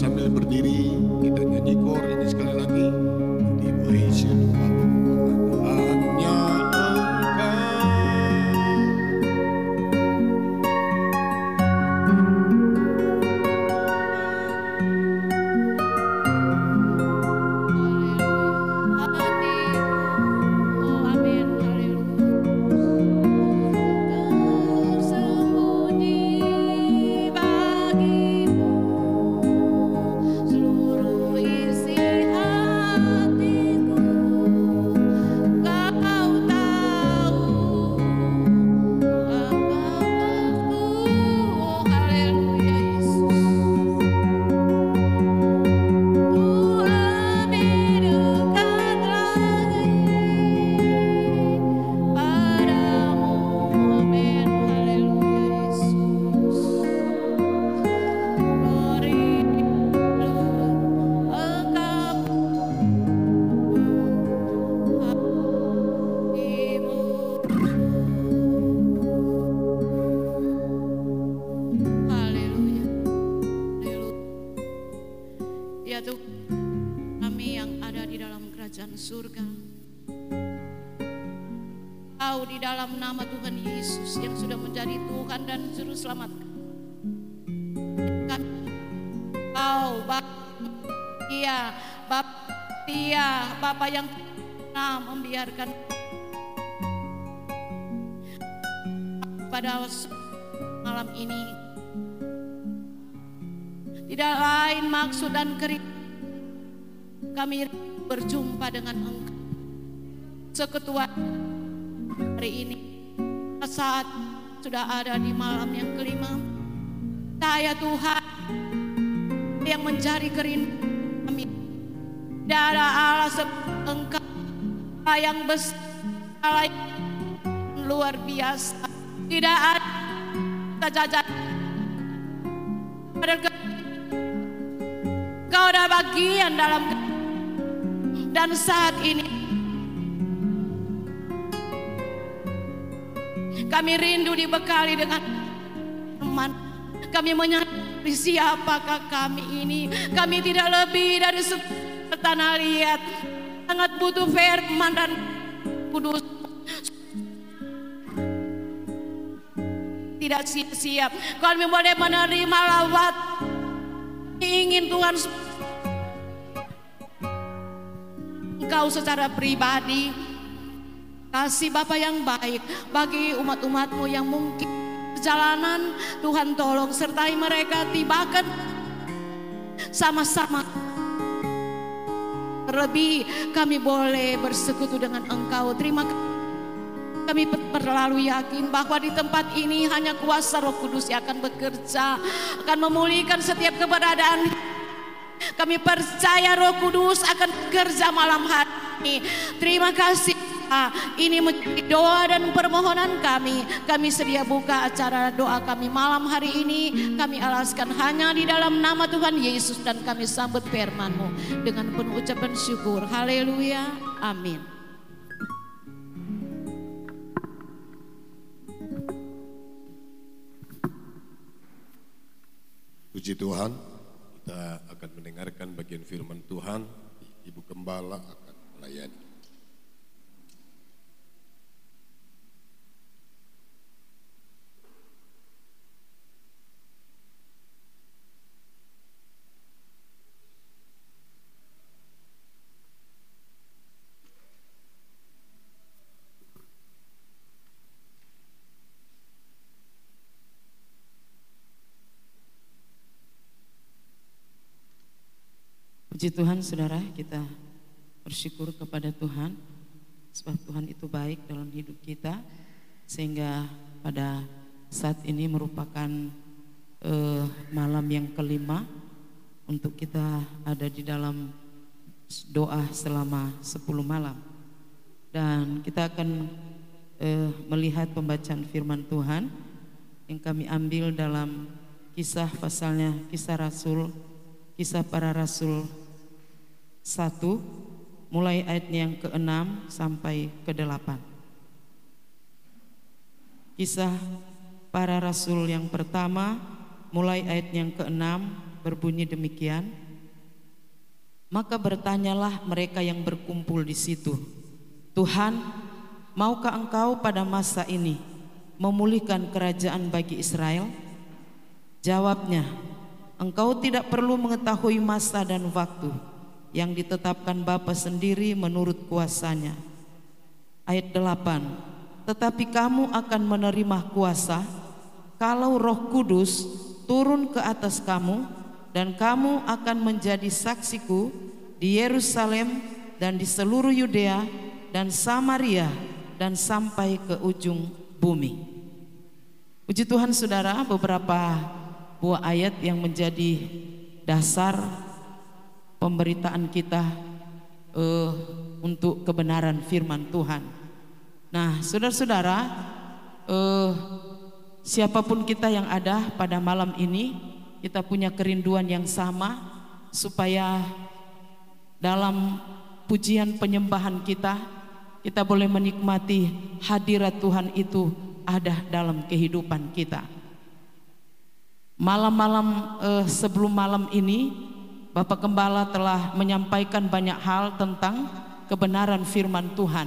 sambil berdiri membiarkan pada malam ini. Tidak lain maksud dan kering kami berjumpa dengan engkau. Seketua hari ini saat sudah ada di malam yang kelima saya Tuhan yang mencari kerinduan kami. Tidak ada Allah seperti engkau yang besar Allah yang luar biasa. Tidak ada ada kau ada bagian dalam dan saat ini kami rindu dibekali dengan teman. Kami menyadari siapakah kami ini. Kami tidak lebih dari tanah liat sangat butuh firman dan kudus. Tidak siap-siap kami boleh menerima lawat ingin Tuhan engkau secara pribadi. Kasih Bapak yang baik bagi umat-umatmu yang mungkin perjalanan. Tuhan tolong sertai mereka tibakan sama-sama terlebih kami boleh bersekutu dengan engkau. Terima kasih. Kami terlalu yakin bahwa di tempat ini hanya kuasa roh kudus yang akan bekerja akan memulihkan setiap keberadaan. Kami percaya roh kudus akan bekerja malam hari ini. Terima kasih ini menjadi doa dan permohonan kami. Kami sedia buka acara doa kami malam hari ini. Kami alaskan hanya di dalam nama Tuhan Yesus dan kami sambut firman-Mu dengan penuh ucapan syukur. Haleluya. Amin. Puji Tuhan, kita akan mendengarkan bagian firman Tuhan. Ibu Gembala akan melayani. Puji Tuhan saudara kita bersyukur kepada Tuhan sebab Tuhan itu baik dalam hidup kita sehingga pada saat ini merupakan uh, malam yang kelima untuk kita ada di dalam doa selama 10 malam. Dan kita akan uh, melihat pembacaan firman Tuhan yang kami ambil dalam kisah pasalnya kisah Rasul kisah para Rasul 1 mulai ayat yang ke-6 sampai ke-8. Kisah para rasul yang pertama mulai ayat yang ke-6 berbunyi demikian. Maka bertanyalah mereka yang berkumpul di situ, Tuhan, maukah engkau pada masa ini memulihkan kerajaan bagi Israel? Jawabnya, engkau tidak perlu mengetahui masa dan waktu yang ditetapkan Bapa sendiri menurut kuasanya. Ayat 8. Tetapi kamu akan menerima kuasa kalau Roh Kudus turun ke atas kamu dan kamu akan menjadi saksiku di Yerusalem dan di seluruh Yudea dan Samaria dan sampai ke ujung bumi. Puji Tuhan Saudara, beberapa buah ayat yang menjadi dasar pemberitaan kita uh, untuk kebenaran firman Tuhan. Nah, saudara-saudara, uh, siapa pun kita yang ada pada malam ini, kita punya kerinduan yang sama supaya dalam pujian penyembahan kita, kita boleh menikmati hadirat Tuhan itu ada dalam kehidupan kita. Malam-malam uh, sebelum malam ini Bapak Gembala telah menyampaikan banyak hal tentang kebenaran firman Tuhan.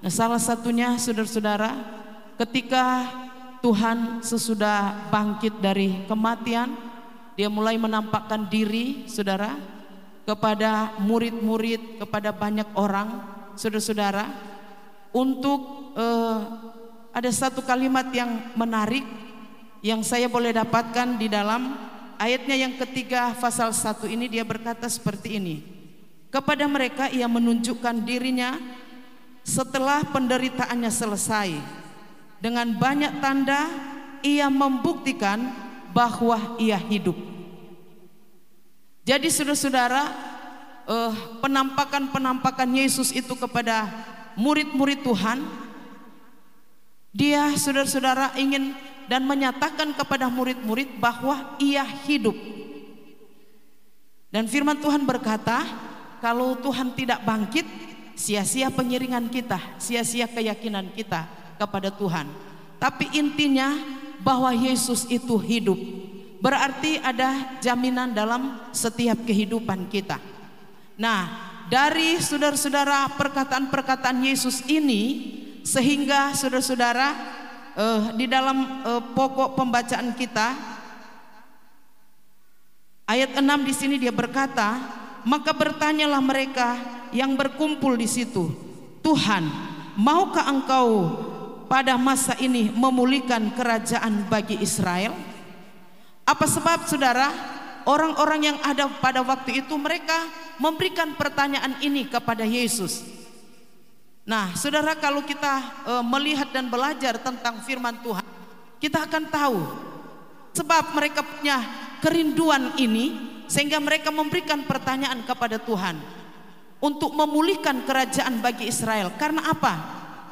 Nah, salah satunya saudara-saudara, ketika Tuhan sesudah bangkit dari kematian, dia mulai menampakkan diri, saudara, kepada murid-murid, kepada banyak orang, saudara-saudara, untuk uh, ada satu kalimat yang menarik yang saya boleh dapatkan di dalam ayatnya yang ketiga pasal satu ini dia berkata seperti ini. Kepada mereka ia menunjukkan dirinya setelah penderitaannya selesai dengan banyak tanda ia membuktikan bahwa ia hidup. Jadi saudara-saudara, uh, penampakan-penampakan Yesus itu kepada murid-murid Tuhan, dia saudara-saudara ingin dan menyatakan kepada murid-murid bahwa ia hidup. Dan firman Tuhan berkata, kalau Tuhan tidak bangkit, sia-sia pengiringan kita, sia-sia keyakinan kita kepada Tuhan. Tapi intinya bahwa Yesus itu hidup. Berarti ada jaminan dalam setiap kehidupan kita. Nah, dari saudara-saudara perkataan-perkataan Yesus ini sehingga saudara-saudara uh, di dalam uh, pokok pembacaan kita ayat 6 di sini dia berkata, maka bertanyalah mereka yang berkumpul di situ, Tuhan, maukah engkau pada masa ini memulihkan kerajaan bagi Israel? Apa sebab saudara? Orang-orang yang ada pada waktu itu mereka memberikan pertanyaan ini kepada Yesus. Nah, saudara kalau kita e, melihat dan belajar tentang firman Tuhan, kita akan tahu sebab mereka punya kerinduan ini sehingga mereka memberikan pertanyaan kepada Tuhan untuk memulihkan kerajaan bagi Israel. Karena apa?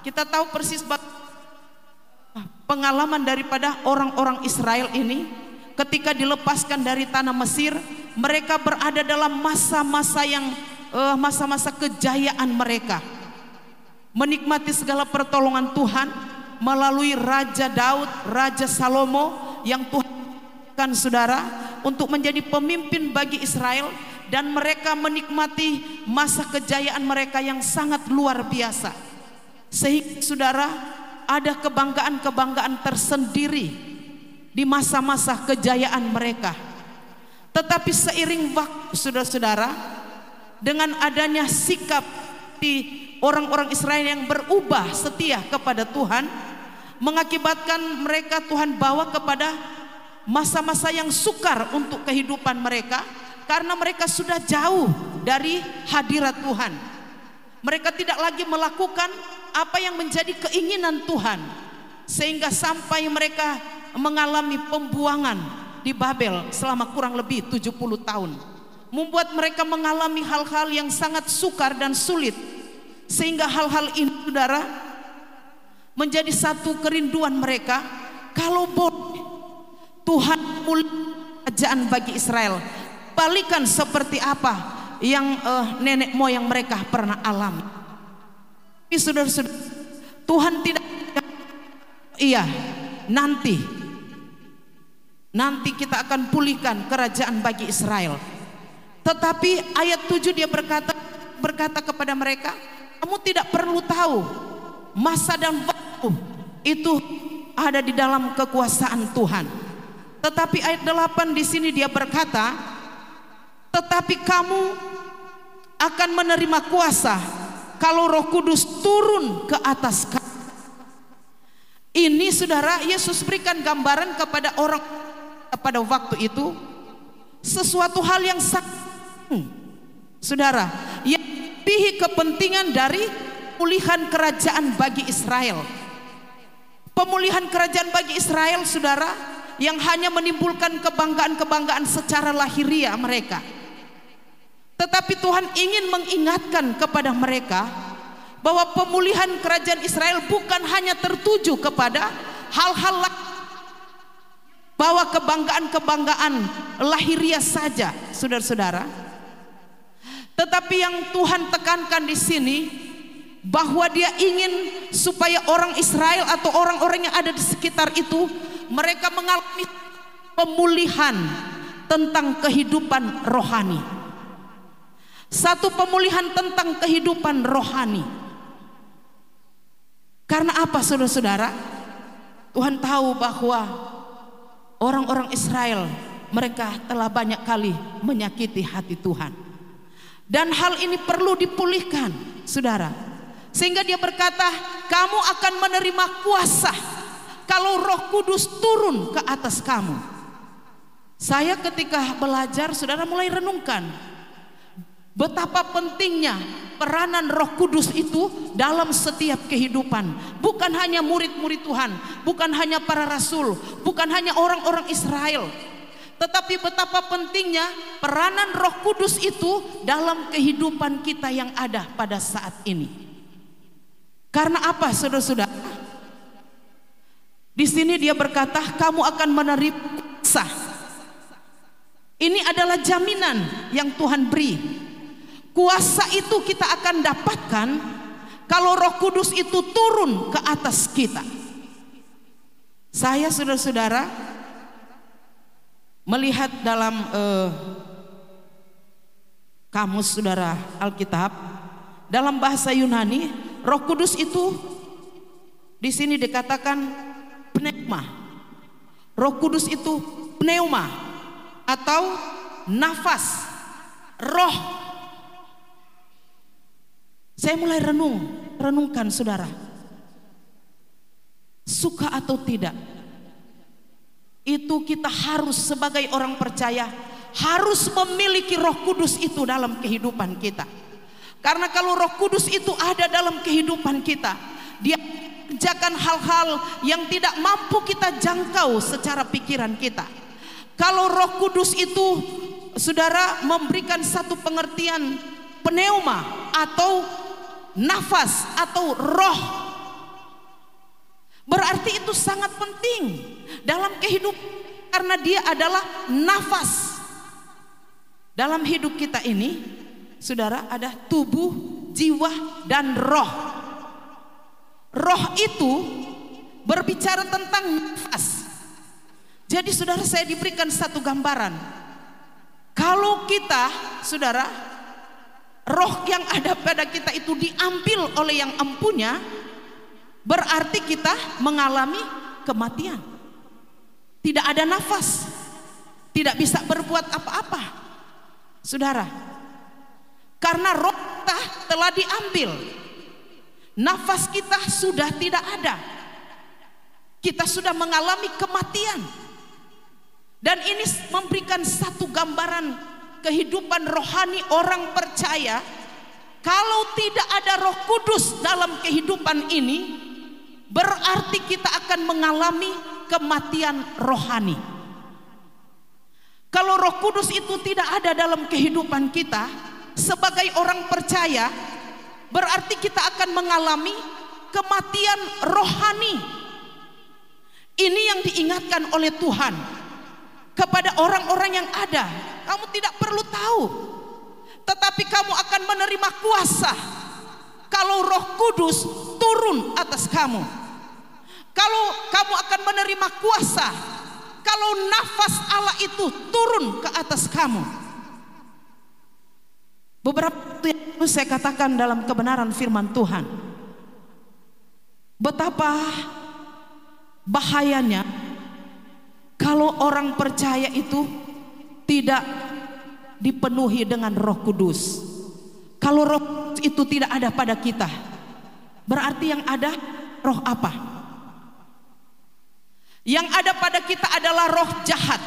Kita tahu persis bahwa pengalaman daripada orang-orang Israel ini ketika dilepaskan dari tanah Mesir mereka berada dalam masa-masa yang eh, masa-masa kejayaan mereka menikmati segala pertolongan Tuhan melalui Raja Daud, Raja Salomo yang Tuhan kan saudara untuk menjadi pemimpin bagi Israel dan mereka menikmati masa kejayaan mereka yang sangat luar biasa sehingga saudara ada kebanggaan-kebanggaan tersendiri di masa-masa kejayaan mereka. Tetapi seiring waktu saudara-saudara dengan adanya sikap di orang-orang Israel yang berubah setia kepada Tuhan mengakibatkan mereka Tuhan bawa kepada masa-masa yang sukar untuk kehidupan mereka karena mereka sudah jauh dari hadirat Tuhan. Mereka tidak lagi melakukan apa yang menjadi keinginan Tuhan sehingga sampai mereka mengalami pembuangan di Babel selama kurang lebih 70 tahun membuat mereka mengalami hal-hal yang sangat sukar dan sulit sehingga hal-hal ini saudara menjadi satu kerinduan mereka. Kalau boleh Tuhan mulai kerajaan bagi Israel. Balikan seperti apa yang uh, nenek moyang mereka pernah alami. Tapi saudara-saudara, Tuhan tidak iya, nanti. Nanti kita akan pulihkan kerajaan bagi Israel. Tetapi ayat 7 dia berkata berkata kepada mereka, kamu tidak perlu tahu masa dan waktu itu ada di dalam kekuasaan Tuhan. Tetapi ayat 8 di sini dia berkata, tetapi kamu akan menerima kuasa kalau Roh Kudus turun ke atas kamu. Ini saudara Yesus berikan gambaran kepada orang pada waktu itu sesuatu hal yang sangat hmm, saudara yang lebih kepentingan dari pemulihan kerajaan bagi Israel. Pemulihan kerajaan bagi Israel saudara yang hanya menimbulkan kebanggaan-kebanggaan secara lahiriah mereka tetapi Tuhan ingin mengingatkan kepada mereka bahwa pemulihan kerajaan Israel bukan hanya tertuju kepada hal-hal bahwa kebanggaan-kebanggaan lahiriah saja, saudara-saudara. Tetapi yang Tuhan tekankan di sini bahwa dia ingin supaya orang Israel atau orang-orang yang ada di sekitar itu mereka mengalami pemulihan tentang kehidupan rohani. Satu pemulihan tentang kehidupan rohani. Karena apa saudara-saudara? Tuhan tahu bahwa orang-orang Israel mereka telah banyak kali menyakiti hati Tuhan. Dan hal ini perlu dipulihkan, saudara. Sehingga dia berkata, kamu akan menerima kuasa kalau roh kudus turun ke atas kamu. Saya ketika belajar, saudara mulai renungkan. Betapa pentingnya peranan roh kudus itu dalam setiap kehidupan. Bukan hanya murid-murid Tuhan, bukan hanya para rasul, bukan hanya orang-orang Israel. Tetapi betapa pentingnya peranan roh kudus itu dalam kehidupan kita yang ada pada saat ini. Karena apa saudara-saudara? Di sini dia berkata, kamu akan menerima kuasa. Ini adalah jaminan yang Tuhan beri Kuasa itu kita akan dapatkan kalau Roh Kudus itu turun ke atas kita. Saya saudara-saudara melihat dalam uh, kamus saudara Alkitab dalam bahasa Yunani Roh Kudus itu di sini dikatakan pneuma. Roh Kudus itu pneuma atau nafas, roh saya mulai renung, renungkan saudara. Suka atau tidak, itu kita harus sebagai orang percaya harus memiliki Roh Kudus itu dalam kehidupan kita. Karena kalau Roh Kudus itu ada dalam kehidupan kita, dia kerjakan hal-hal yang tidak mampu kita jangkau secara pikiran kita. Kalau Roh Kudus itu saudara memberikan satu pengertian pneuma atau nafas atau roh. Berarti itu sangat penting dalam kehidupan karena dia adalah nafas. Dalam hidup kita ini, saudara, ada tubuh, jiwa, dan roh. Roh itu berbicara tentang nafas. Jadi saudara saya diberikan satu gambaran. Kalau kita, saudara, roh yang ada pada kita itu diambil oleh yang empunya, berarti kita mengalami kematian. Tidak ada nafas, tidak bisa berbuat apa-apa. Saudara, karena roh kita telah diambil, nafas kita sudah tidak ada. Kita sudah mengalami kematian. Dan ini memberikan satu gambaran kehidupan rohani orang percaya kalau tidak ada Roh Kudus dalam kehidupan ini berarti kita akan mengalami kematian rohani. Kalau Roh Kudus itu tidak ada dalam kehidupan kita sebagai orang percaya berarti kita akan mengalami kematian rohani. Ini yang diingatkan oleh Tuhan kepada orang-orang yang ada kamu tidak perlu tahu. Tetapi kamu akan menerima kuasa kalau Roh Kudus turun atas kamu. Kalau kamu akan menerima kuasa kalau nafas Allah itu turun ke atas kamu. Beberapa waktu yang saya katakan dalam kebenaran firman Tuhan. Betapa bahayanya kalau orang percaya itu tidak dipenuhi dengan Roh Kudus. Kalau Roh itu tidak ada pada kita, berarti yang ada roh apa? Yang ada pada kita adalah roh jahat.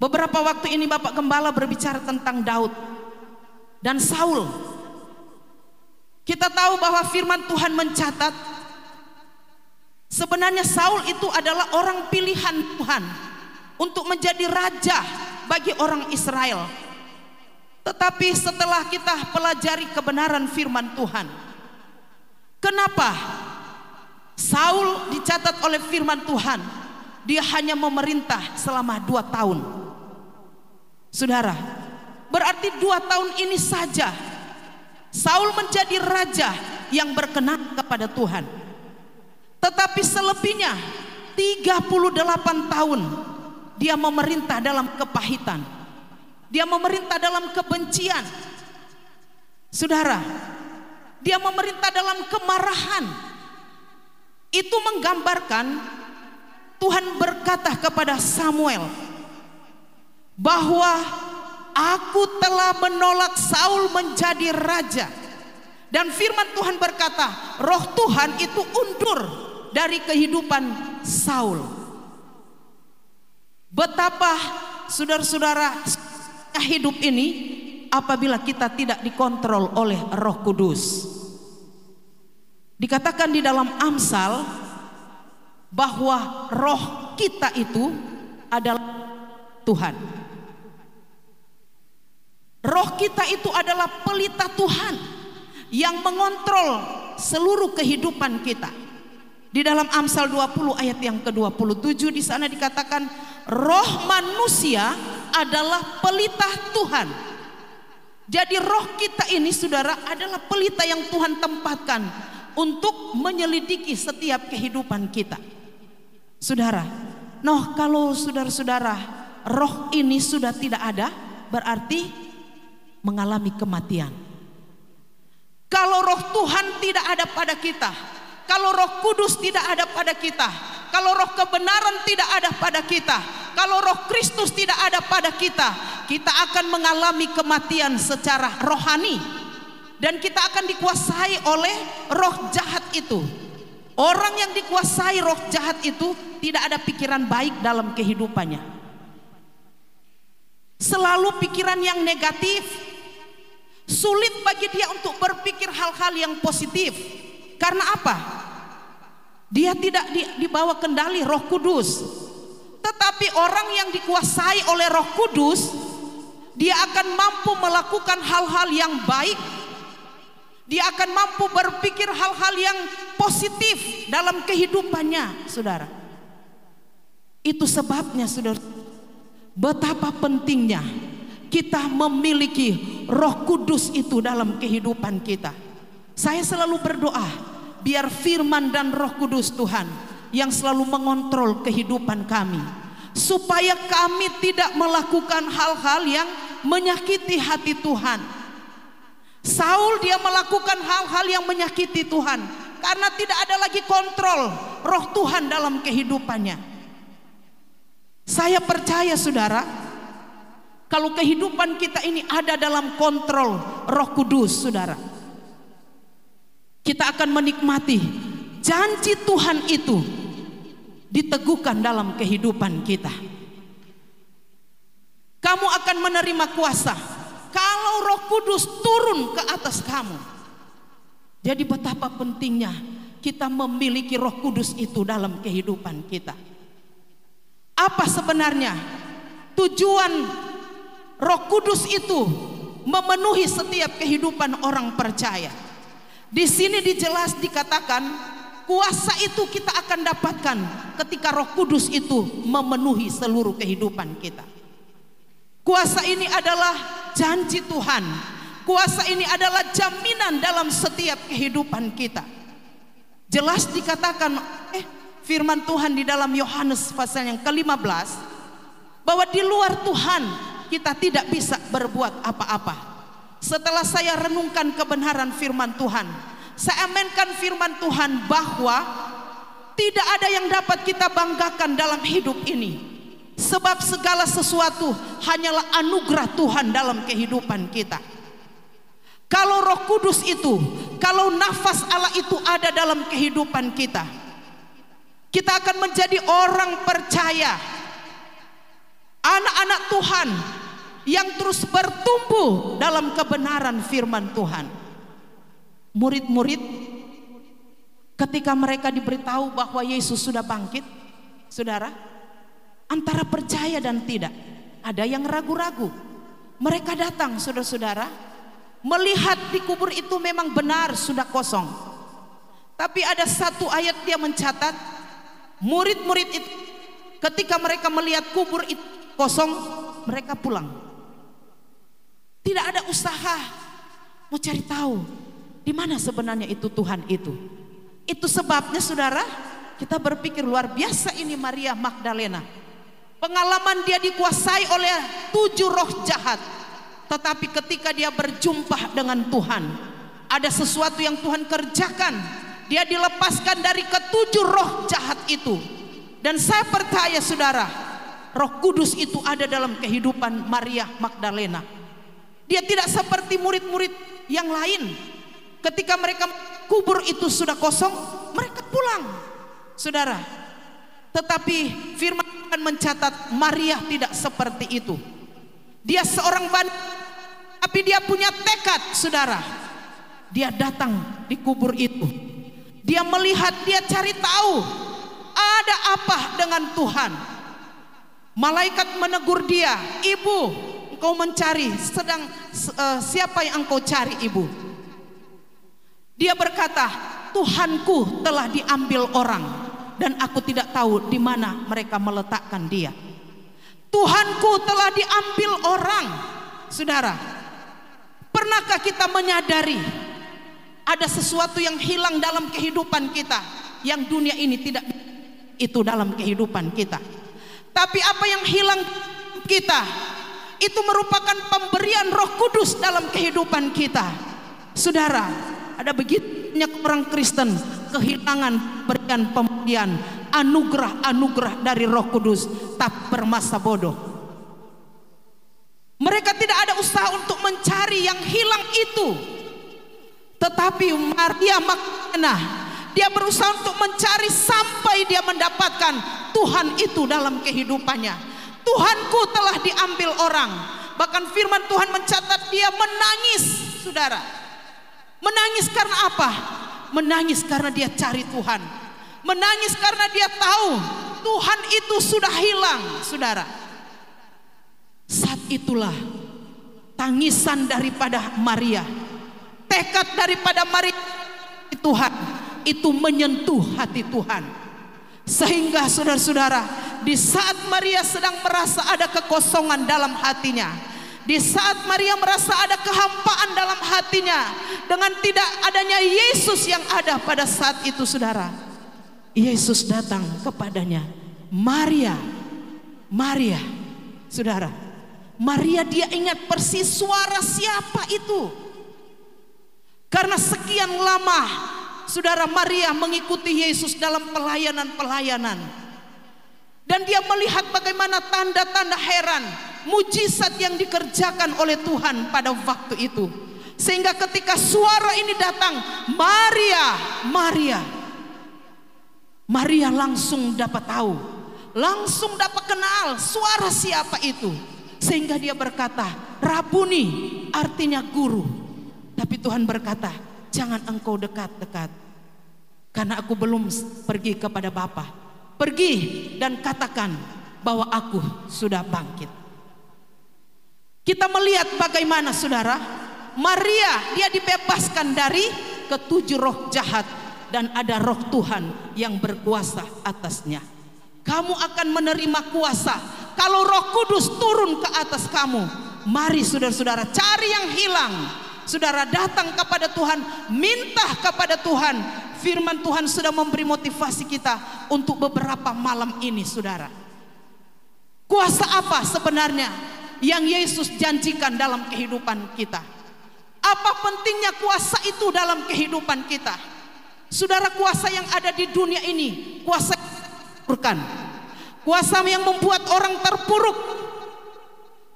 Beberapa waktu ini Bapak Gembala berbicara tentang Daud dan Saul. Kita tahu bahwa firman Tuhan mencatat sebenarnya Saul itu adalah orang pilihan Tuhan untuk menjadi raja bagi orang Israel. Tetapi setelah kita pelajari kebenaran firman Tuhan, kenapa Saul dicatat oleh firman Tuhan, dia hanya memerintah selama dua tahun. Saudara, berarti dua tahun ini saja Saul menjadi raja yang berkenan kepada Tuhan. Tetapi selebihnya 38 tahun dia memerintah dalam kepahitan. Dia memerintah dalam kebencian. Saudara, dia memerintah dalam kemarahan. Itu menggambarkan Tuhan berkata kepada Samuel bahwa aku telah menolak Saul menjadi raja. Dan firman Tuhan berkata, roh Tuhan itu undur dari kehidupan Saul. Betapa saudara-saudara hidup ini apabila kita tidak dikontrol oleh Roh Kudus. Dikatakan di dalam Amsal bahwa roh kita itu adalah Tuhan. Roh kita itu adalah pelita Tuhan yang mengontrol seluruh kehidupan kita. Di dalam Amsal 20 ayat yang ke-27 di sana dikatakan roh manusia adalah pelita Tuhan. Jadi roh kita ini saudara adalah pelita yang Tuhan tempatkan untuk menyelidiki setiap kehidupan kita. Saudara, noh kalau saudara-saudara roh ini sudah tidak ada berarti mengalami kematian. Kalau roh Tuhan tidak ada pada kita, kalau roh kudus tidak ada pada kita, kalau roh kebenaran tidak ada pada kita, kalau roh Kristus tidak ada pada kita, kita akan mengalami kematian secara rohani. Dan kita akan dikuasai oleh roh jahat itu. Orang yang dikuasai roh jahat itu tidak ada pikiran baik dalam kehidupannya. Selalu pikiran yang negatif. Sulit bagi dia untuk berpikir hal-hal yang positif. Karena apa? Dia tidak dibawa kendali Roh Kudus. Tetapi orang yang dikuasai oleh Roh Kudus, dia akan mampu melakukan hal-hal yang baik. Dia akan mampu berpikir hal-hal yang positif dalam kehidupannya, Saudara. Itu sebabnya, Saudara, betapa pentingnya kita memiliki Roh Kudus itu dalam kehidupan kita. Saya selalu berdoa biar firman dan Roh Kudus Tuhan yang selalu mengontrol kehidupan kami supaya kami tidak melakukan hal-hal yang menyakiti hati Tuhan. Saul dia melakukan hal-hal yang menyakiti Tuhan karena tidak ada lagi kontrol roh Tuhan dalam kehidupannya. Saya percaya Saudara, kalau kehidupan kita ini ada dalam kontrol Roh Kudus, Saudara. Kita akan menikmati janji Tuhan itu diteguhkan dalam kehidupan kita. Kamu akan menerima kuasa kalau Roh Kudus turun ke atas kamu. Jadi betapa pentingnya kita memiliki Roh Kudus itu dalam kehidupan kita. Apa sebenarnya tujuan Roh Kudus itu memenuhi setiap kehidupan orang percaya? Di sini dijelas dikatakan kuasa itu kita akan dapatkan ketika Roh Kudus itu memenuhi seluruh kehidupan kita. Kuasa ini adalah janji Tuhan. Kuasa ini adalah jaminan dalam setiap kehidupan kita. Jelas dikatakan eh firman Tuhan di dalam Yohanes pasal yang ke-15 bahwa di luar Tuhan kita tidak bisa berbuat apa-apa. Setelah saya renungkan kebenaran firman Tuhan, saya amankan firman Tuhan bahwa tidak ada yang dapat kita banggakan dalam hidup ini. Sebab segala sesuatu hanyalah anugerah Tuhan dalam kehidupan kita. Kalau Roh Kudus itu, kalau nafas Allah itu ada dalam kehidupan kita, kita akan menjadi orang percaya, anak-anak Tuhan yang terus bertumbuh dalam kebenaran firman Tuhan. Murid-murid ketika mereka diberitahu bahwa Yesus sudah bangkit, saudara, antara percaya dan tidak, ada yang ragu-ragu. Mereka datang, saudara-saudara, melihat di kubur itu memang benar sudah kosong. Tapi ada satu ayat dia mencatat, murid-murid itu ketika mereka melihat kubur itu kosong, mereka pulang. Tidak ada usaha mau cari tahu di mana sebenarnya itu Tuhan itu. Itu sebabnya saudara kita berpikir luar biasa ini Maria Magdalena. Pengalaman dia dikuasai oleh tujuh roh jahat. Tetapi ketika dia berjumpa dengan Tuhan, ada sesuatu yang Tuhan kerjakan. Dia dilepaskan dari ketujuh roh jahat itu. Dan saya percaya saudara, roh kudus itu ada dalam kehidupan Maria Magdalena. Dia tidak seperti murid-murid yang lain. Ketika mereka kubur itu sudah kosong, mereka pulang. Saudara, tetapi firman Tuhan mencatat Maria tidak seperti itu. Dia seorang wanita tapi dia punya tekad, saudara. Dia datang di kubur itu. Dia melihat, dia cari tahu ada apa dengan Tuhan. Malaikat menegur dia, "Ibu, engkau mencari sedang uh, siapa yang engkau cari, Ibu?" Dia berkata, "Tuhanku telah diambil orang dan aku tidak tahu di mana mereka meletakkan dia." Tuhanku telah diambil orang. Saudara, pernahkah kita menyadari ada sesuatu yang hilang dalam kehidupan kita yang dunia ini tidak itu dalam kehidupan kita. Tapi apa yang hilang kita itu merupakan pemberian Roh Kudus dalam kehidupan kita. Saudara, ada begitu banyak orang Kristen kehilangan berikan pemberian anugerah-anugerah dari Roh Kudus tak bermasa bodoh. Mereka tidak ada usaha untuk mencari yang hilang itu. Tetapi Maria Magdalena dia berusaha untuk mencari sampai dia mendapatkan Tuhan itu dalam kehidupannya. Tuhanku telah diambil orang. Bahkan firman Tuhan mencatat dia menangis, Saudara. Menangis karena apa? Menangis karena dia cari Tuhan Menangis karena dia tahu Tuhan itu sudah hilang, saudara. Saat itulah tangisan daripada Maria, tekad daripada Maria Tuhan itu menyentuh hati Tuhan. Sehingga saudara-saudara, di saat Maria sedang merasa ada kekosongan dalam hatinya, di saat Maria merasa ada kehampaan dalam hatinya, dengan tidak adanya Yesus yang ada pada saat itu, saudara, Yesus datang kepadanya. Maria, Maria, saudara. Maria dia ingat persis suara siapa itu. Karena sekian lama saudara Maria mengikuti Yesus dalam pelayanan-pelayanan. Dan dia melihat bagaimana tanda-tanda heran, mujizat yang dikerjakan oleh Tuhan pada waktu itu. Sehingga ketika suara ini datang, Maria, Maria, Maria langsung dapat tahu, langsung dapat kenal suara siapa itu. Sehingga dia berkata, Rabuni artinya guru. Tapi Tuhan berkata, jangan engkau dekat-dekat. Karena aku belum pergi kepada Bapa. Pergi dan katakan bahwa aku sudah bangkit. Kita melihat bagaimana saudara, Maria dia dibebaskan dari ketujuh roh jahat dan ada roh Tuhan yang berkuasa atasnya. Kamu akan menerima kuasa kalau Roh Kudus turun ke atas kamu. Mari saudara-saudara cari yang hilang. Saudara datang kepada Tuhan, minta kepada Tuhan. Firman Tuhan sudah memberi motivasi kita untuk beberapa malam ini, saudara. Kuasa apa sebenarnya yang Yesus janjikan dalam kehidupan kita? Apa pentingnya kuasa itu dalam kehidupan kita? Saudara kuasa yang ada di dunia ini, kuasa Kuasa yang membuat orang terpuruk.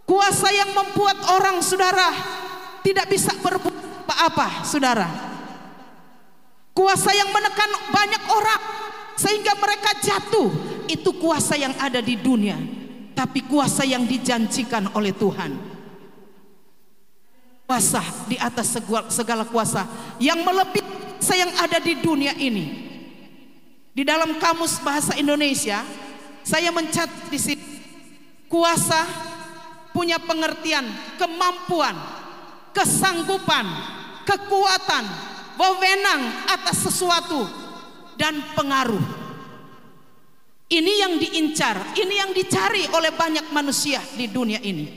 Kuasa yang membuat orang saudara tidak bisa berbuat apa-apa, saudara. Kuasa yang menekan banyak orang sehingga mereka jatuh. Itu kuasa yang ada di dunia, tapi kuasa yang dijanjikan oleh Tuhan. Kuasa di atas segala kuasa yang melebihi yang ada di dunia ini. Di dalam kamus bahasa Indonesia, saya mencatat di sini kuasa punya pengertian kemampuan, kesanggupan, kekuatan, wewenang atas sesuatu dan pengaruh. Ini yang diincar, ini yang dicari oleh banyak manusia di dunia ini.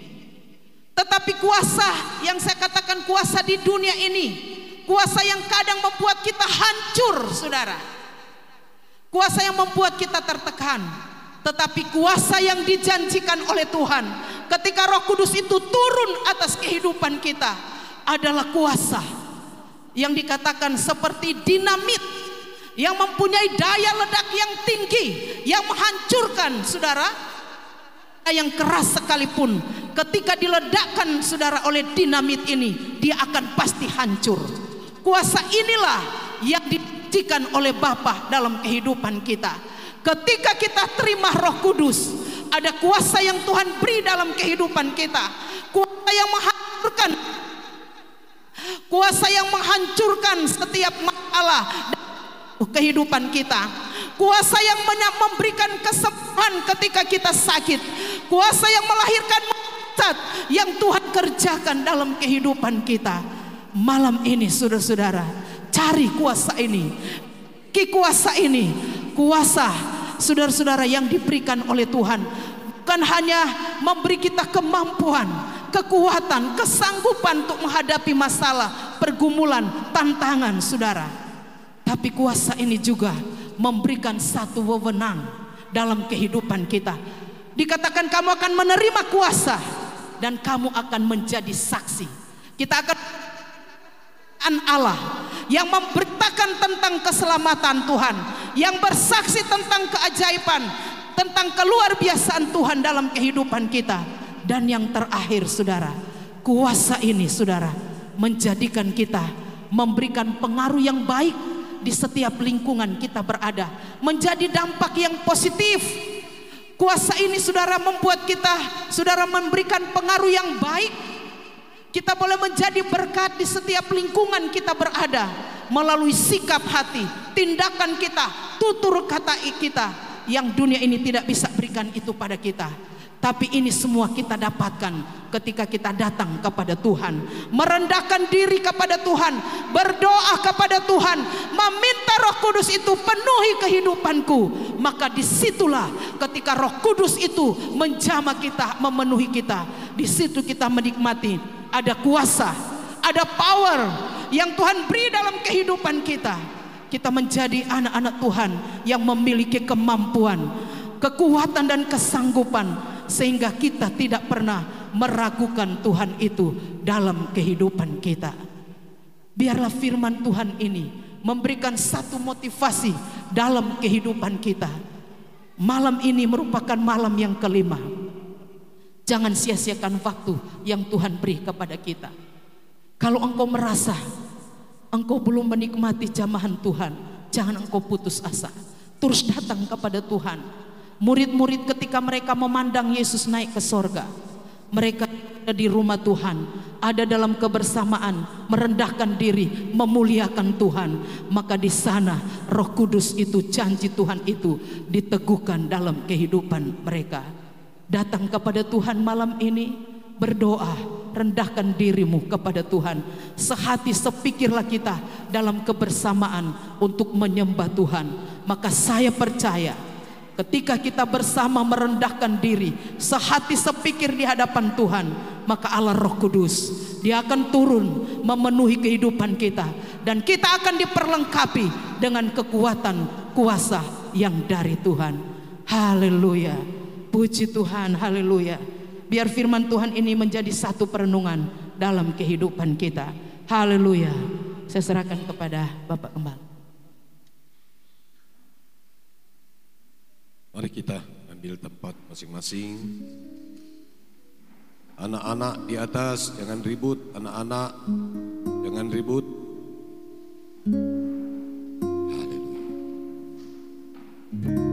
Tetapi kuasa yang saya katakan kuasa di dunia ini Kuasa yang kadang membuat kita hancur, saudara. Kuasa yang membuat kita tertekan. Tetapi kuasa yang dijanjikan oleh Tuhan ketika Roh Kudus itu turun atas kehidupan kita adalah kuasa yang dikatakan seperti dinamit yang mempunyai daya ledak yang tinggi yang menghancurkan saudara. Yang keras sekalipun ketika diledakkan saudara oleh dinamit ini dia akan pasti hancur. Kuasa inilah yang dibuktikan oleh Bapa dalam kehidupan kita ketika kita terima Roh Kudus ada kuasa yang Tuhan beri dalam kehidupan kita. Kuasa yang menghancurkan. Kuasa yang menghancurkan setiap masalah kehidupan kita. Kuasa yang memberikan kesembuhan ketika kita sakit. Kuasa yang melahirkan mujizat yang Tuhan kerjakan dalam kehidupan kita. Malam ini saudara-saudara cari kuasa ini. Ki kuasa ini kuasa saudara-saudara yang diberikan oleh Tuhan bukan hanya memberi kita kemampuan kekuatan, kesanggupan untuk menghadapi masalah, pergumulan, tantangan, saudara. Tapi kuasa ini juga memberikan satu wewenang dalam kehidupan kita. Dikatakan kamu akan menerima kuasa dan kamu akan menjadi saksi. Kita akan an Allah yang memberitakan tentang keselamatan Tuhan, yang bersaksi tentang keajaiban, tentang keluar biasaan Tuhan dalam kehidupan kita. Dan yang terakhir saudara, kuasa ini saudara menjadikan kita memberikan pengaruh yang baik di setiap lingkungan kita berada, menjadi dampak yang positif. Kuasa ini saudara membuat kita saudara memberikan pengaruh yang baik. Kita boleh menjadi berkat di setiap lingkungan kita berada melalui sikap hati, tindakan kita, tutur kata kita yang dunia ini tidak bisa berikan itu pada kita. Tapi ini semua kita dapatkan ketika kita datang kepada Tuhan, merendahkan diri kepada Tuhan, berdoa kepada Tuhan, meminta Roh Kudus itu penuhi kehidupanku. Maka di situlah ketika Roh Kudus itu menjama kita, memenuhi kita, di situ kita menikmati ada kuasa, ada power yang Tuhan beri dalam kehidupan kita. Kita menjadi anak-anak Tuhan yang memiliki kemampuan, kekuatan dan kesanggupan sehingga kita tidak pernah meragukan Tuhan itu dalam kehidupan kita. Biarlah firman Tuhan ini memberikan satu motivasi dalam kehidupan kita. Malam ini merupakan malam yang kelima. Jangan sia-siakan waktu yang Tuhan beri kepada kita. Kalau engkau merasa engkau belum menikmati jamahan Tuhan, jangan engkau putus asa. Terus datang kepada Tuhan Murid-murid ketika mereka memandang Yesus naik ke sorga, mereka ada di rumah Tuhan, ada dalam kebersamaan, merendahkan diri, memuliakan Tuhan. Maka di sana Roh Kudus itu, janji Tuhan itu diteguhkan dalam kehidupan mereka. Datang kepada Tuhan malam ini, berdoa, rendahkan dirimu kepada Tuhan. Sehati sepikirlah kita dalam kebersamaan untuk menyembah Tuhan. Maka saya percaya Ketika kita bersama merendahkan diri, sehati sepikir di hadapan Tuhan, maka Allah Roh Kudus, Dia akan turun memenuhi kehidupan kita dan kita akan diperlengkapi dengan kekuatan kuasa yang dari Tuhan. Haleluya. Puji Tuhan, haleluya. Biar firman Tuhan ini menjadi satu perenungan dalam kehidupan kita. Haleluya. Saya serahkan kepada Bapak Kembali. Mari kita ambil tempat masing-masing. Anak-anak di atas jangan ribut, anak-anak jangan ribut. Haleluya.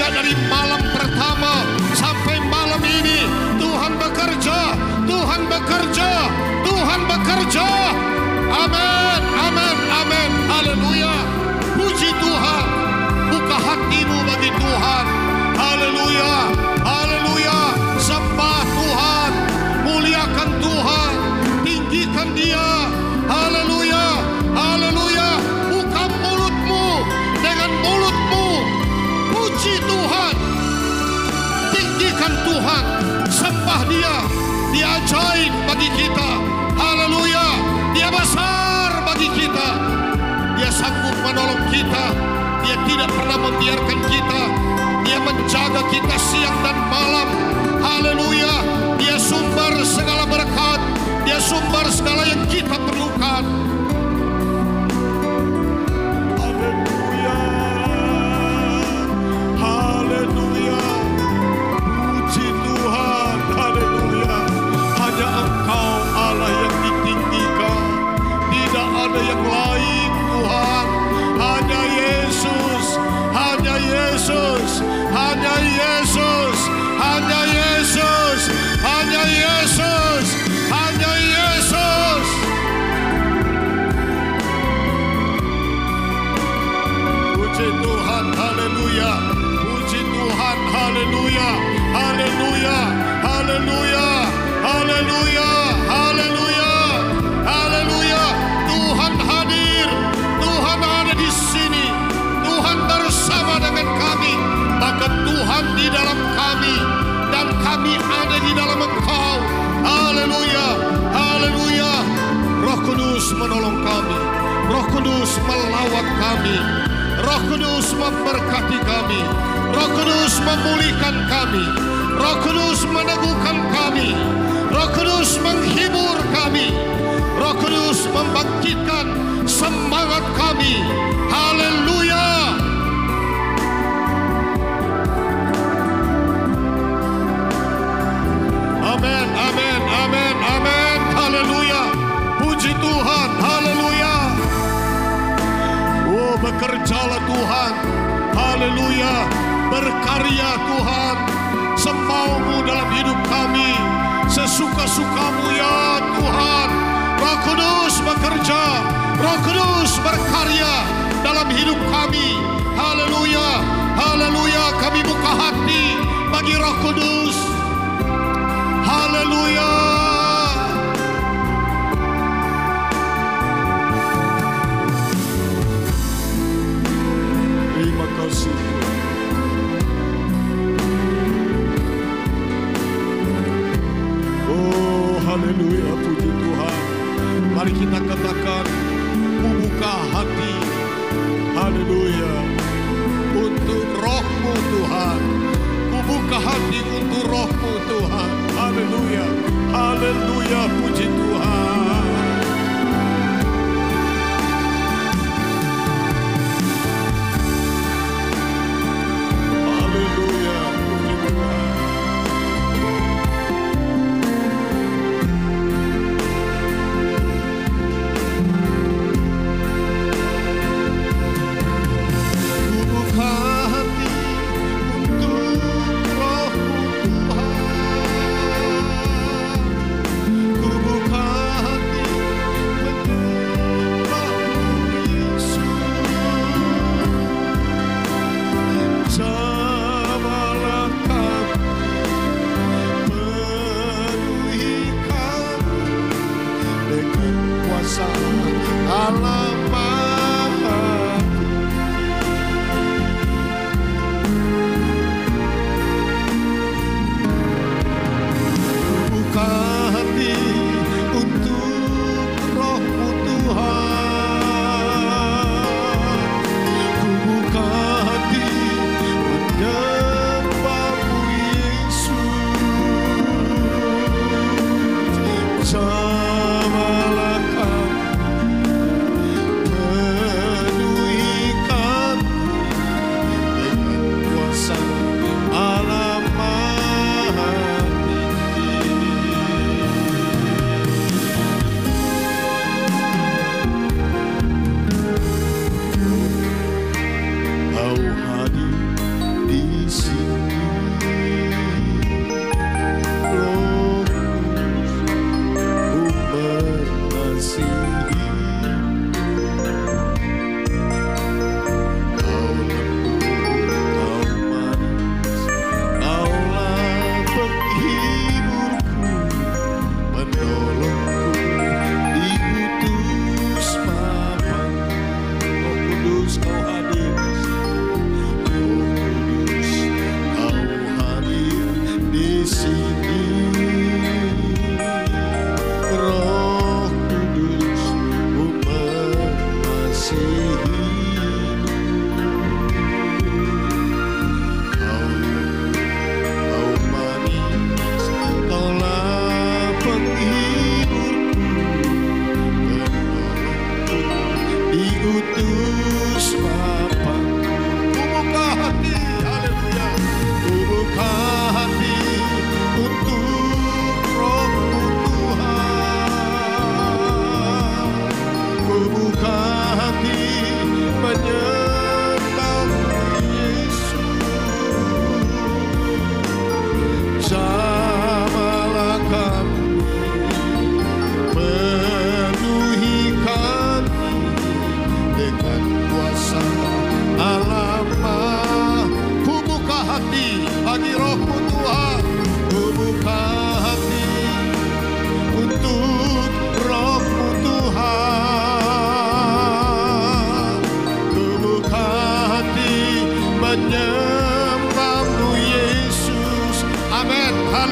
Sejak dari malam pertama sampai malam ini. Tuhan bekerja, Tuhan bekerja, Tuhan bekerja. Amin, amin, amin, haleluya. Puji Tuhan, buka hatimu bagi Tuhan. Haleluya, ajaib bagi kita. Haleluya, Dia besar bagi kita. Dia sanggup menolong kita. Dia tidak pernah membiarkan kita. Dia menjaga kita siang dan malam. Haleluya. Dia sumber segala berkat. Dia sumber segala yang kita perlukan. Haleluya. Puji Tuhan, haleluya. Haleluya. Haleluya. Haleluya. Haleluya. Haleluya. Tuhan hadir. Tuhan ada di sini. Tuhan bersama dengan kami. Bahkan Tuhan di dalam kami. Dan kami ada di dalam engkau. Haleluya. Haleluya. Roh Kudus menolong kami. Roh Kudus melawat kami. Roh Kudus memberkati kami. Roh Kudus memulihkan kami. Roh Kudus meneguhkan kami. Roh Kudus menghibur kami. Roh Kudus membangkitkan semangat kami. Haleluya.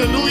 Amin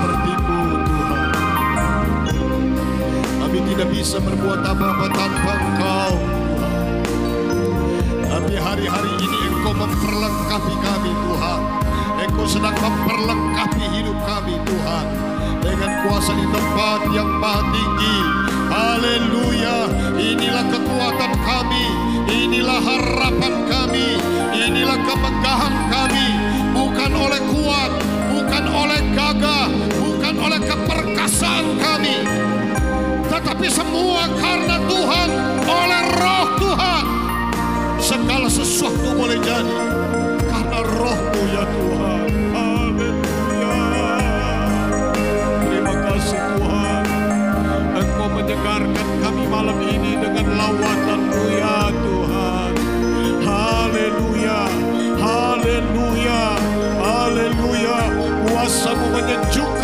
Sepertimu Tuhan. Kami tidak bisa berbuat apa-apa tanpa Engkau. Tapi hari-hari ini Engkau memperlengkapi kami Tuhan. Engkau sedang memperlengkapi hidup kami Tuhan. Dengan kuasa di tempat yang maha tinggi. Haleluya. Inilah kekuatan kami. Inilah harapan kami. Inilah kemegahan kami. Bukan oleh kuat. Bukan oleh gagah. Oleh keperkasaan kami. Tetapi semua karena Tuhan. Oleh roh Tuhan. Segala sesuatu boleh jadi. Karena rohmu ya Tuhan. Haleluya. Terima kasih Tuhan. Engkau menyegarkan kami malam ini dengan lawatanmu ya Tuhan. Haleluya. Haleluya. Haleluya. Kuasamu menyejukkan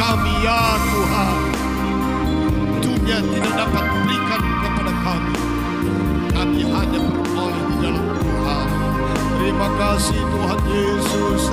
kami ya Tuhan. Dunia tidak dapat berikan kepada kami. Kami hanya beroleh di dalam Tuhan. Terima kasih Tuhan Yesus.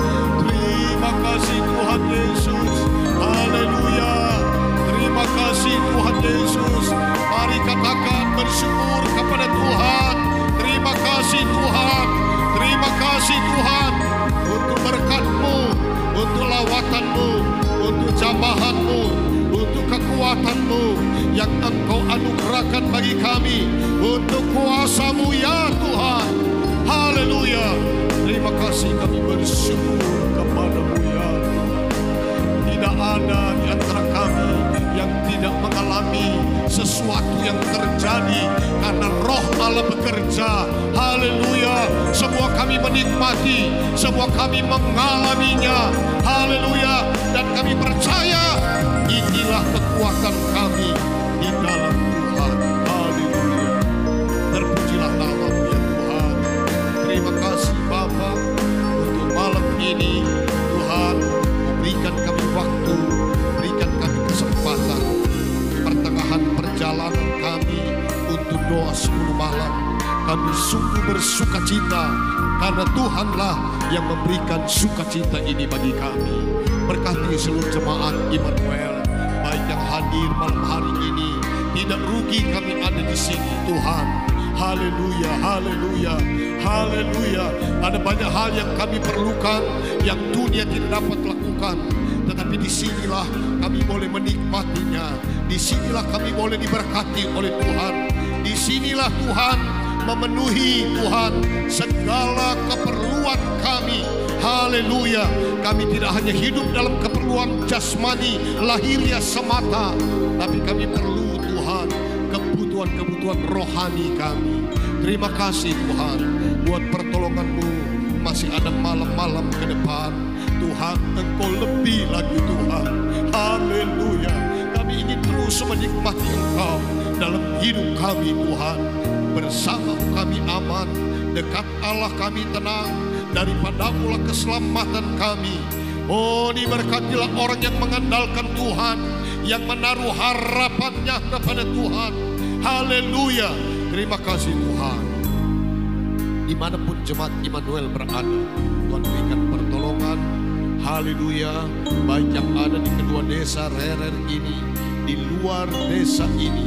Diberkati oleh Tuhan. Di sinilah Tuhan memenuhi Tuhan segala keperluan kami. Haleluya. Kami tidak hanya hidup dalam keperluan jasmani lahiriah semata, tapi kami perlu Tuhan kebutuhan-kebutuhan rohani kami. Terima kasih Tuhan buat pertolonganmu masih ada malam-malam ke depan. Tuhan engkau lebih lagi Tuhan. Haleluya. Kami ingin terus menikmati engkau dalam hidup kami Tuhan. Bersama kami aman, dekat Allah kami tenang, daripada ulah keselamatan kami. Oh diberkatilah orang yang mengandalkan Tuhan, yang menaruh harapannya kepada Tuhan. Haleluya. Terima kasih Tuhan. Di mana pun jemaat Immanuel berada, Tuhan berikan pertolongan. Haleluya. Baik yang ada di kedua desa Rerer ini, di luar desa ini,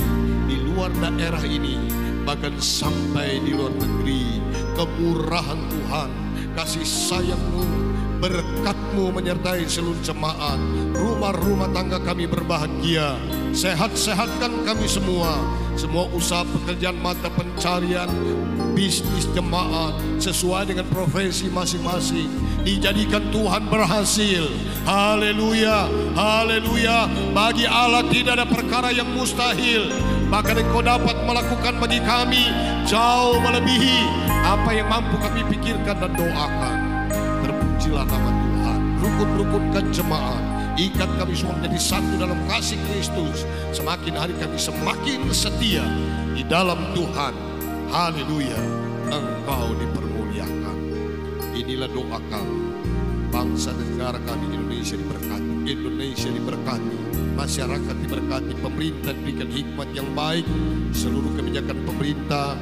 luar daerah ini, bahkan sampai di luar negeri. Kemurahan Tuhan, kasih sayangmu, berkatmu menyertai seluruh jemaat. Rumah-rumah tangga kami berbahagia. Sehat-sehatkan kami semua. Semua usaha pekerjaan mata pencarian, bisnis jemaat sesuai dengan profesi masing-masing. Dijadikan Tuhan berhasil. Haleluya, haleluya. Bagi Allah tidak ada perkara yang mustahil. Bahkan engkau dapat melakukan bagi kami jauh melebihi apa yang mampu kami pikirkan dan doakan. Terpujilah nama Tuhan. Rukun-rukunkan jemaat. Ikat kami semua menjadi satu dalam kasih Kristus. Semakin hari kami semakin setia di dalam Tuhan. Haleluya. Engkau dipermuliakan. Inilah doa kami. Bangsa dan negara kami Indonesia diberkati. Indonesia diberkati. Masyarakat diberkati. Pemerintah diberikan hikmat yang baik. Seluruh kebijakan pemerintah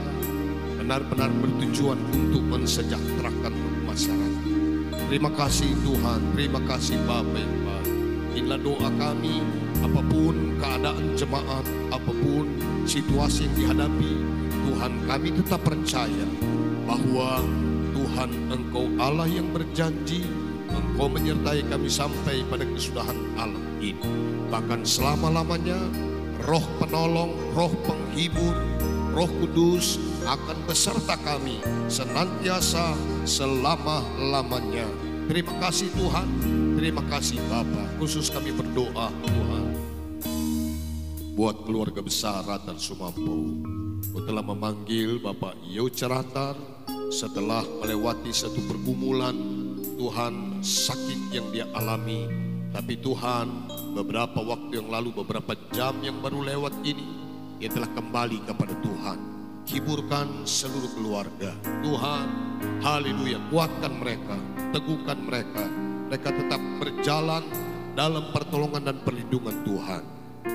benar-benar bertujuan untuk mensejahterakan masyarakat. Terima kasih Tuhan, terima kasih Bapa yang baik. Inilah doa kami, apa pun keadaan jemaat, apa pun situasi yang dihadapi, Tuhan kami tetap percaya bahwa Tuhan Engkau Allah yang berjanji, Engkau menyertai kami sampai pada kesudahan alam ini. Bahkan selama-lamanya, roh penolong, roh penghibur, roh kudus akan beserta kami senantiasa selama-lamanya. Terima kasih Tuhan, terima kasih Bapa. Khusus kami berdoa Tuhan. Buat keluarga besar Ratan Sumampo. Kau telah memanggil Bapak Yoceratan setelah melewati satu pergumulan Tuhan sakit yang dia alami. Tapi Tuhan beberapa waktu yang lalu, beberapa jam yang baru lewat ini, dia telah kembali kepada Tuhan. Hiburkan seluruh keluarga. Tuhan, haleluya, kuatkan mereka, teguhkan mereka. Mereka tetap berjalan dalam pertolongan dan perlindungan Tuhan.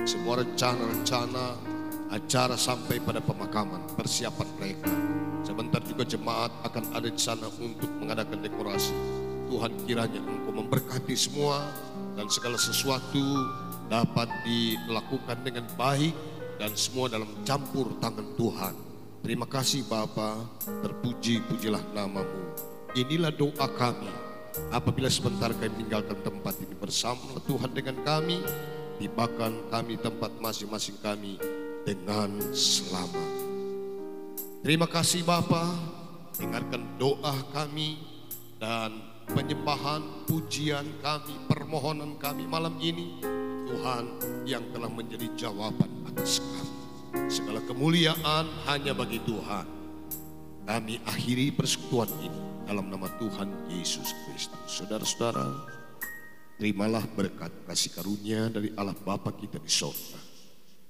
Semua rencana-rencana, acara sampai pada pemakaman, persiapan mereka. Sebentar juga jemaat akan ada di sana untuk mengadakan dekorasi. Tuhan kiranya engkau memberkati semua dan segala sesuatu dapat dilakukan dengan baik dan semua dalam campur tangan Tuhan. Terima kasih Bapa, terpuji-pujilah namamu. Inilah doa kami. Apabila sebentar kami meninggalkan tempat ini bersama Tuhan dengan kami, tibakan kami tempat masing-masing kami dengan selamat. Terima kasih Bapa, dengarkan doa kami dan penyembahan, pujian kami, permohonan kami malam ini. Tuhan yang telah menjadi jawaban atas kami. Segala kemuliaan hanya bagi Tuhan. Kami akhiri persekutuan ini dalam nama Tuhan Yesus Kristus. Saudara-saudara, terimalah berkat kasih karunia dari Allah Bapa kita di sorga.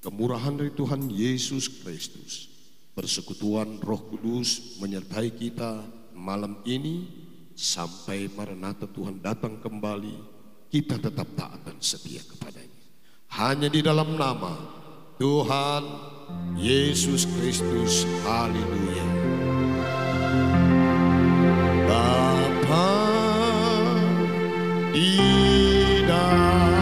Kemurahan dari Tuhan Yesus Kristus. Persekutuan Roh Kudus menyertai kita malam ini sampai Maranatha Tuhan datang kembali. Kita tetap taat dan setia kepadanya. Hanya di dalam nama Tuhan Yesus Kristus, haleluya. Bapa di dalam